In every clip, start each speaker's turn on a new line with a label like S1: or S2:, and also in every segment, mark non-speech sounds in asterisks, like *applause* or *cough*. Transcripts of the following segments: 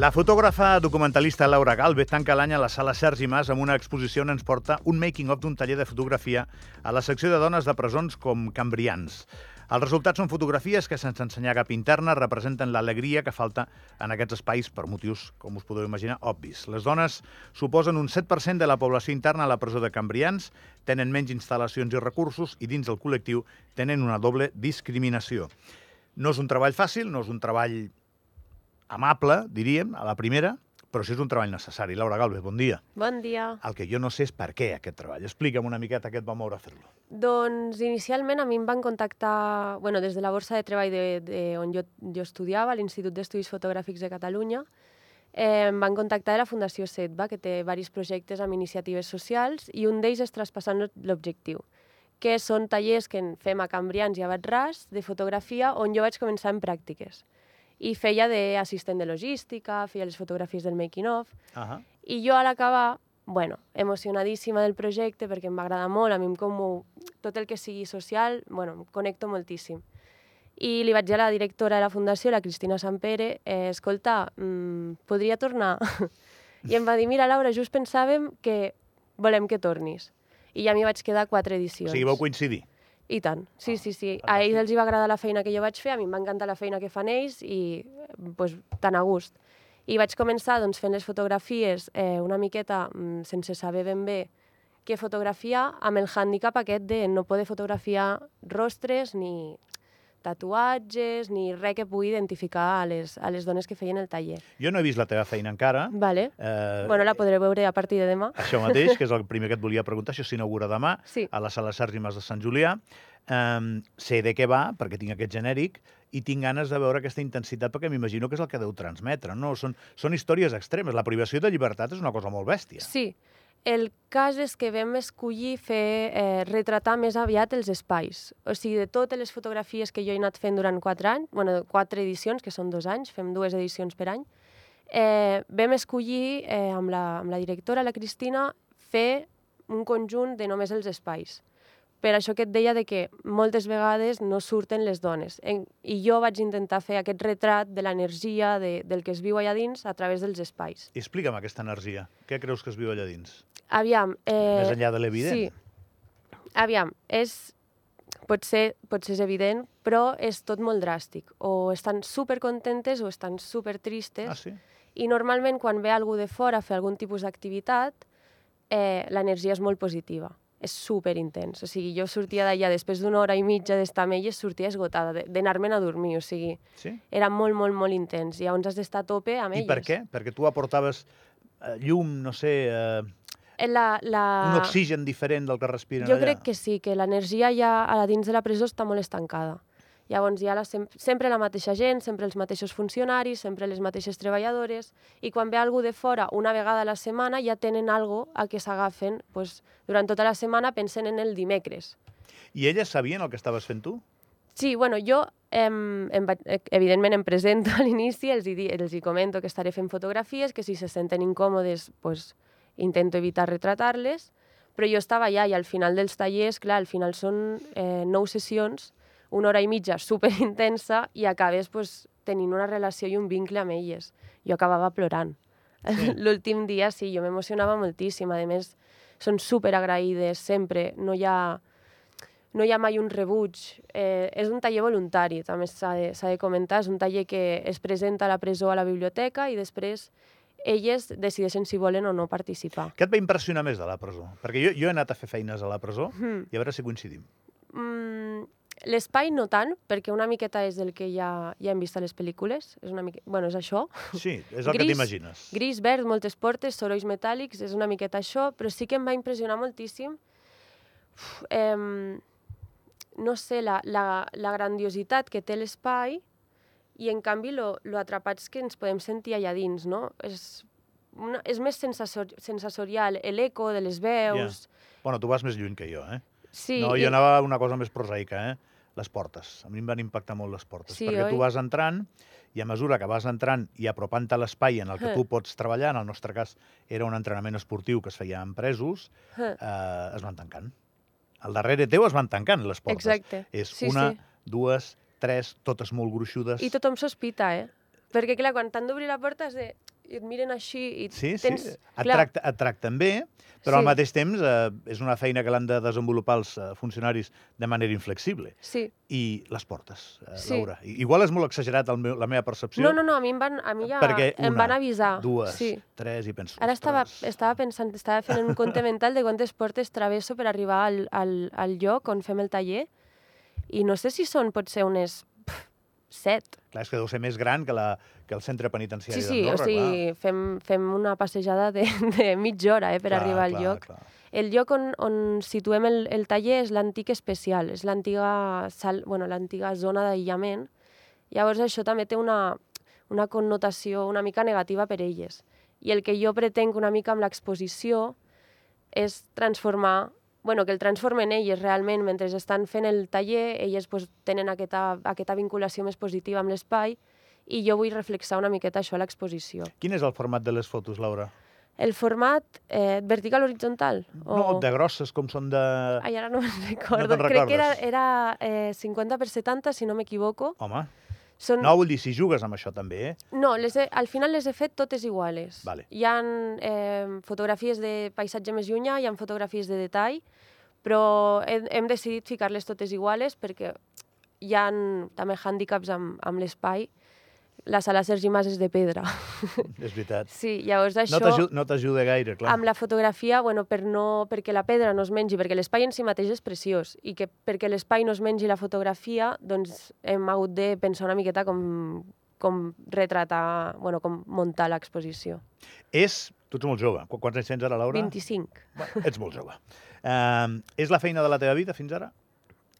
S1: La fotògrafa documentalista Laura Galvez tanca l'any a la sala Sergi Mas amb una exposició on ens porta un making-of d'un taller de fotografia a la secció de dones de presons com Cambrians. Els resultats són fotografies que, sense ensenyar cap interna, representen l'alegria que falta en aquests espais per motius, com us podeu imaginar, obvis. Les dones suposen un 7% de la població interna a la presó de Cambrians, tenen menys instal·lacions i recursos i dins el col·lectiu tenen una doble discriminació. No és un treball fàcil, no és un treball amable, diríem, a la primera, però sí és un treball necessari. Laura Galvez, bon dia.
S2: Bon dia.
S1: El que jo no sé és per què aquest treball. Explica'm una miqueta què et va moure a fer-lo.
S2: Doncs inicialment a mi em van contactar, bueno, des de la borsa de treball de, de on jo, jo estudiava, l'Institut d'Estudis Fotogràfics de Catalunya, eh, em van contactar de la Fundació SETBA, que té diversos projectes amb iniciatives socials, i un d'ells és traspassant l'objectiu, que són tallers que fem a Cambrians i a Batràs de fotografia, on jo vaig començar en pràctiques i feia d'assistent de logística, feia les fotografies del making-of, uh -huh. i jo a l'acabar, bueno, emocionadíssima del projecte perquè em va agradar molt, a mi em com tot el que sigui social, bueno, em connecto moltíssim. I li vaig dir a la directora de la fundació, la Cristina Sampere, eh, escolta, mmm, podria tornar? *laughs* I em va dir, mira, Laura, just pensàvem que volem que tornis. I ja m'hi vaig quedar quatre edicions.
S1: O sigui, vau coincidir?
S2: I tant, sí, sí, sí. A ells els hi va agradar la feina que jo vaig fer, a mi em va encantar la feina que fan ells i pues, tan a gust. I vaig començar doncs, fent les fotografies eh, una miqueta mm, sense saber ben bé què fotografiar, amb el hàndicap aquest de no poder fotografiar rostres ni tatuatges ni res que pugui identificar a les, a les dones que feien el taller.
S1: Jo no he vist la teva feina encara.
S2: Vale. Eh, bueno, la podré veure a partir de demà.
S1: Això mateix, que és el *laughs* primer que et volia preguntar, això s'inaugura demà
S2: sí.
S1: a la sala Sergi Mas de Sant Julià. Um, sé de què va, perquè tinc aquest genèric, i tinc ganes de veure aquesta intensitat perquè m'imagino que és el que deu transmetre. No? Són, són històries extremes. La privació de llibertat és una cosa molt bèstia.
S2: Sí, el cas és que vam escollir fer, eh, retratar més aviat els espais. O sigui, de totes les fotografies que jo he anat fent durant quatre anys, bueno, quatre edicions, que són dos anys, fem dues edicions per any, eh, vam escollir eh, amb, la, amb la directora, la Cristina, fer un conjunt de només els espais per això que et deia de que moltes vegades no surten les dones. En, I jo vaig intentar fer aquest retrat de l'energia de, del que es viu allà dins a través dels espais.
S1: I explica'm aquesta energia. Què creus que es viu allà dins?
S2: Aviam...
S1: Eh, Més enllà de l'evident.
S2: Sí. Aviam, és... Pot ser, pot ser evident, però és tot molt dràstic. O estan super contentes o estan super tristes.
S1: Ah, sí?
S2: I normalment quan ve algú de fora a fer algun tipus d'activitat, eh, l'energia és molt positiva és super intens. O sigui, jo sortia d'allà després d'una hora i mitja d'estar amb elles, sortia esgotada, d'anar-me'n a dormir, o sigui,
S1: sí?
S2: era molt, molt, molt intens. I llavors has d'estar a tope amb
S1: I
S2: elles.
S1: I per què? Perquè tu aportaves eh, llum, no sé... Eh,
S2: la, la...
S1: Un oxigen diferent del que respiren
S2: jo
S1: allà?
S2: Jo crec que sí, que l'energia ja a dins de la presó està molt estancada. Llavors hi ha la, sempre la mateixa gent, sempre els mateixos funcionaris, sempre les mateixes treballadores, i quan ve algú de fora una vegada a la setmana ja tenen algo a què s'agafen. Pues, durant tota la setmana pensen en el dimecres.
S1: I elles sabien el que estaves fent tu?
S2: Sí, bueno, jo em, em, evidentment em presento *laughs* a l'inici, els, hi, els hi comento que estaré fent fotografies, que si se senten incòmodes, pues, intento evitar retratar-les, però jo estava allà i al final dels tallers, clar, al final són eh, nou sessions, una hora i mitja super intensa i acabes pues, tenint una relació i un vincle amb elles. Jo acabava plorant. Sí. *laughs* L'últim dia sí, jo m'emocionava moltíssim. A més, són super agraïdes sempre, no hi ha, no hi ha mai un rebuig. Eh, és un taller voluntari, també s'ha de, de comentar. És un taller que es presenta a la presó a la biblioteca i després elles decideixen si volen o no participar.
S1: Què et va impressionar més de la presó? Perquè jo, jo he anat a fer feines a la presó mm. i a veure si coincidim.
S2: Mm, L'espai no tant, perquè una miqueta és el que ja, ja hem vist a les pel·lícules. És una mica... bueno, és això.
S1: Sí, és el gris, que t'imagines.
S2: Gris, verd, moltes portes, sorolls metàl·lics, és una miqueta això, però sí que em va impressionar moltíssim Uf, eh, no sé, la, la, la grandiositat que té l'espai i en canvi lo, lo atrapats que ens podem sentir allà dins, no? És, una, és més sensasor, sensorial, l'eco de les veus...
S1: Yeah. Bueno, tu vas més lluny que jo, eh?
S2: Sí,
S1: no, jo i... anava a una cosa més prosaica, eh? Les portes. A mi em van impactar molt les portes,
S2: sí,
S1: perquè
S2: oi?
S1: tu vas entrant i a mesura que vas entrant i apropant-te a l'espai en el que tu pots treballar, en el nostre cas era un entrenament esportiu que es feia amb presos, eh, es van tancant. Al darrere teu es van tancant les portes.
S2: Exacte.
S1: És
S2: sí,
S1: una,
S2: sí.
S1: dues, tres, totes molt gruixudes.
S2: I tothom sospita, eh? Perquè, clar, quan t'han d'obrir la porta és de... i et miren així i
S1: Sí,
S2: tens...
S1: sí, et,
S2: clar,
S1: tracta, et tracten bé, però al
S2: Sí.
S1: mateix temps eh, és una feina que l'han de desenvolupar els eh, funcionaris de manera inflexible.
S2: Sí.
S1: I les portes, eh,
S2: Sí.
S1: Laura. I- Igual és molt exagerat el meu, la meva percepció.
S2: No, no, no, a mi em van, a mi ja
S1: perquè
S2: em
S1: una,
S2: van avisar.
S1: dues,
S2: Sí.
S1: tres, i penso...
S2: Ara estava,
S1: "Ostres".
S2: estava pensant, estava fent un compte *laughs* mental de quantes portes travesso per arribar al, al, al lloc on fem el taller i no sé si són potser unes set.
S1: Clar, és que deu ser més gran que, la, que el centre penitenciari
S2: Sí, sí, o
S1: d'Andorra,
S2: sigui, fem, fem una passejada de, *laughs* de mitja hora eh, per
S1: clar.
S2: arribar al
S1: clar,
S2: lloc.
S1: Clar.
S2: El lloc on, on situem el, el taller és l'antic especial, és l'antiga bueno, zona d'aïllament. Llavors això també té una, una connotació una mica negativa per elles. I el que jo pretenc una mica amb l'exposició és transformar bueno, que el transformen elles realment mentre estan fent el taller, elles pues, tenen aquesta, aquesta vinculació més positiva amb l'espai i jo vull reflexar una miqueta això a l'exposició.
S1: Quin és el format de les fotos, Laura?
S2: El format eh, vertical horitzontal?
S1: No, de grosses, com són de...
S2: Ai, ara no me'n recordo.
S1: te'n
S2: Crec que era, era eh, 50 per 70, si no m'equivoco.
S1: Home,
S2: Són...
S1: no, vull dir, si jugues amb això també, eh?
S2: No, les he, al final les he fet totes iguales.
S1: Vale.
S2: Hi ha eh, fotografies de paisatge més llunyà, hi ha fotografies de detall, però hem, hem decidit ficar-les totes iguales perquè hi ha també hàndicaps amb, amb l'espai. La sala Sergi Mas és de pedra. *laughs*
S1: És veritat.
S2: Sí, llavors
S1: No
S2: això...
S1: No t'ajuda gaire, clar.
S2: Amb la fotografia, bueno, per no, perquè la pedra no es mengi, perquè l'espai en si mateix és preciós, i que perquè l'espai no es mengi la fotografia, doncs hem hagut de pensar una miqueta com, com retratar, bueno, com muntar l'exposició.
S1: És... Tu ets molt jove. Qu- Quants anys tens ara, Laura?
S2: 25.
S1: Bueno, ets molt jove. Uh, és la feina de la teva vida fins ara?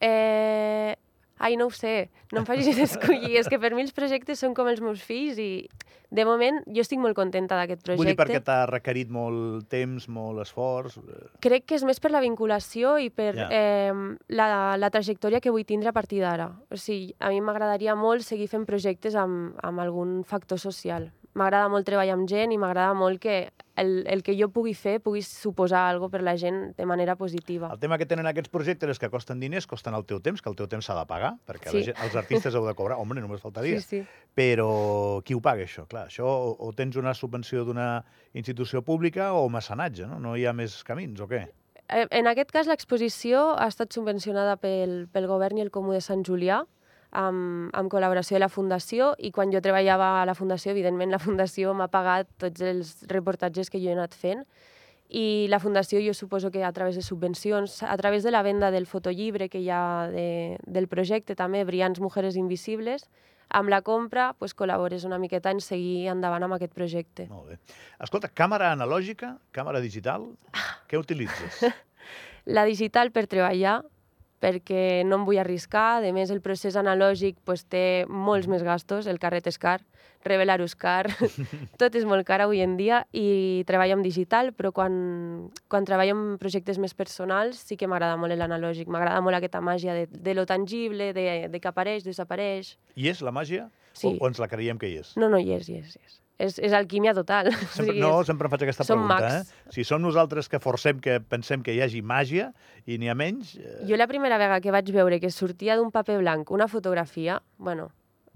S2: Eh... Ai, no ho sé, no em facis *laughs* escollir. és que per mi els projectes són com els meus fills i, de moment, jo estic molt contenta d'aquest projecte.
S1: Vull dir perquè t'ha requerit molt temps, molt esforç... eh,
S2: Crec que és més per la vinculació i per
S1: Ja.
S2: eh, la, la trajectòria que vull tindre a partir d'ara. O sigui, a mi m'agradaria molt seguir fent projectes amb, amb algun factor social. M'agrada molt treballar amb gent i m'agrada molt que el, el que jo pugui fer pugui suposar alguna per la gent de manera positiva.
S1: El tema que tenen aquests projectes és que costen diners, costen el teu temps, que el teu temps s'ha de pagar, perquè
S2: Sí.
S1: gent, els artistes heu de cobrar. Home, només faltaria.
S2: Sí, sí.
S1: Però qui ho paga, això? Clar, això o, o tens una subvenció d'una institució pública o mecenatge, no? No hi ha més camins, o què?
S2: Eh, En aquest cas, l'exposició ha estat subvencionada pel, pel govern i el Comú de Sant Julià, amb, amb col·laboració de la Fundació, i quan jo treballava a la Fundació, evidentment la Fundació m'ha pagat tots els reportatges que jo he anat fent, i la Fundació jo suposo que a través de subvencions, a través de la venda del fotollibre que hi ha de, del projecte també, Brillants Mujeres Invisibles, amb la compra pues, col·labores una miqueta en seguir endavant amb aquest projecte.
S1: Molt bé. Escolta, càmera analògica, càmera digital, què utilitzes? *laughs*
S2: La digital per treballar, perquè no em vull arriscar. A més, el procés analògic pues, té molts més gastos, el carret és car, revelar-ho és car, *laughs* tot és molt car avui en dia i treballo amb digital, però quan, quan treballo en projectes més personals sí que m'agrada molt l'analògic, m'agrada molt aquesta màgia de, de lo tangible, de, de que apareix, desapareix.
S1: Hi és la màgia?
S2: Sí.
S1: O, o ens la creiem que hi és?
S2: No, no, hi és, hi és, hi és. És, és alquímia total. *laughs* O
S1: Sempre,
S2: sigui,
S1: no, sempre em faig aquesta
S2: som
S1: pregunta.
S2: mags.
S1: Eh? Si som nosaltres que forcem que pensem que hi hagi màgia i n'hi ha menys... Eh,
S2: Jo la primera vegada que vaig veure que sortia d'un paper blanc una fotografia, bueno,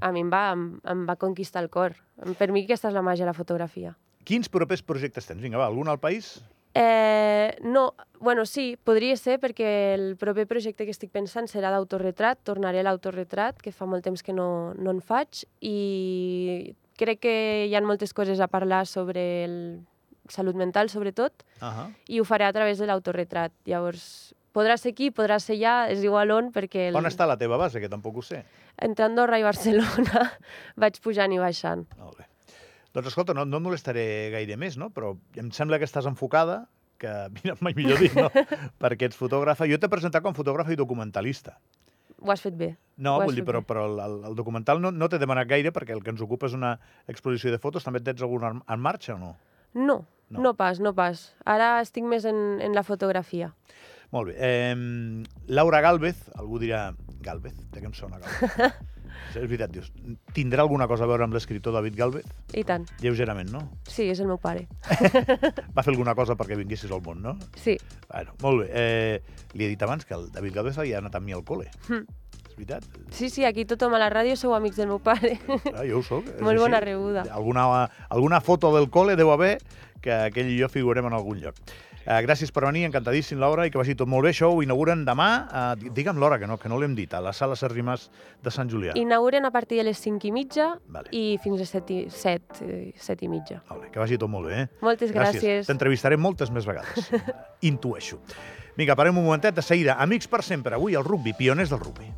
S2: a mi em va, em, em va conquistar el cor. Per mi aquesta és la màgia de la fotografia.
S1: quins propers projectes tens? Vinga, va, algun al país?
S2: Eh, no, bueno, sí, podria ser perquè el proper projecte que estic pensant serà d'autorretrat, tornaré a l'autorretrat, que fa molt temps que no, no en faig, i crec que hi ha moltes coses a parlar sobre el salut mental, sobretot,
S1: Uh -huh.
S2: i ho faré a través de l'autorretrat. Llavors, podrà ser aquí, podrà ser allà, és igual on, perquè... El...
S1: On està la teva base, que tampoc ho sé?
S2: Entre Andorra i Barcelona *laughs* vaig pujant i baixant.
S1: Molt bé. Doncs escolta, no, no molestaré gaire més, no? però em sembla que estàs enfocada, que, mira, mai millor dit, no? *laughs* perquè ets fotògrafa. Jo t'he presentat com fotògrafa i documentalista.
S2: Ho has fet bé.
S1: No, vull dir, però, però el, el, documental no, no t'he demanat gaire perquè el que ens ocupa és una exposició de fotos. També tens alguna en, en marxa o no?
S2: No,
S1: No.
S2: no, no pas, no pas. Ara estic més en, en la fotografia.
S1: Molt bé. Eh, Laura Galvez, algú dirà Galvez, de què em sona Galvez? *laughs* És veritat, dius, tindrà alguna cosa a veure amb l'escriptor David Galvez?
S2: I tant.
S1: Lleugerament, no?
S2: Sí, és el meu pare. *laughs*
S1: Va fer alguna cosa perquè vinguessis al món, no?
S2: Sí.
S1: Bueno, molt bé. Eh, li he dit abans que el David Galvez havia anat amb mi al col·le.
S2: Hm.
S1: és veritat.
S2: Sí, sí, aquí tothom a la ràdio sou amics del meu pare.
S1: Ah, jo ho soc. *laughs*
S2: Molt bona rebuda.
S1: Alguna, alguna foto del col·le deu haver que aquell i jo figurem en algun lloc. Uh, gràcies per venir, encantadíssim, Laura, i que vagi tot molt bé. Això ho inauguren demà, uh, digue'm l'hora, que no, que no l'hem dit, a la sala Sergi Mas de Sant Julià.
S2: Inauguren a partir de les 5 i mitja
S1: Vale.
S2: i fins a 7 i, 7, eh, 7 i mitja.
S1: Bé, que vagi tot molt bé, eh?
S2: Moltes gràcies.
S1: T'entrevistaré moltes més vegades. *laughs* Intueixo. Vinga, parem un momentet de seguida. Amics per sempre. Avui el rugby, pioners del rugby.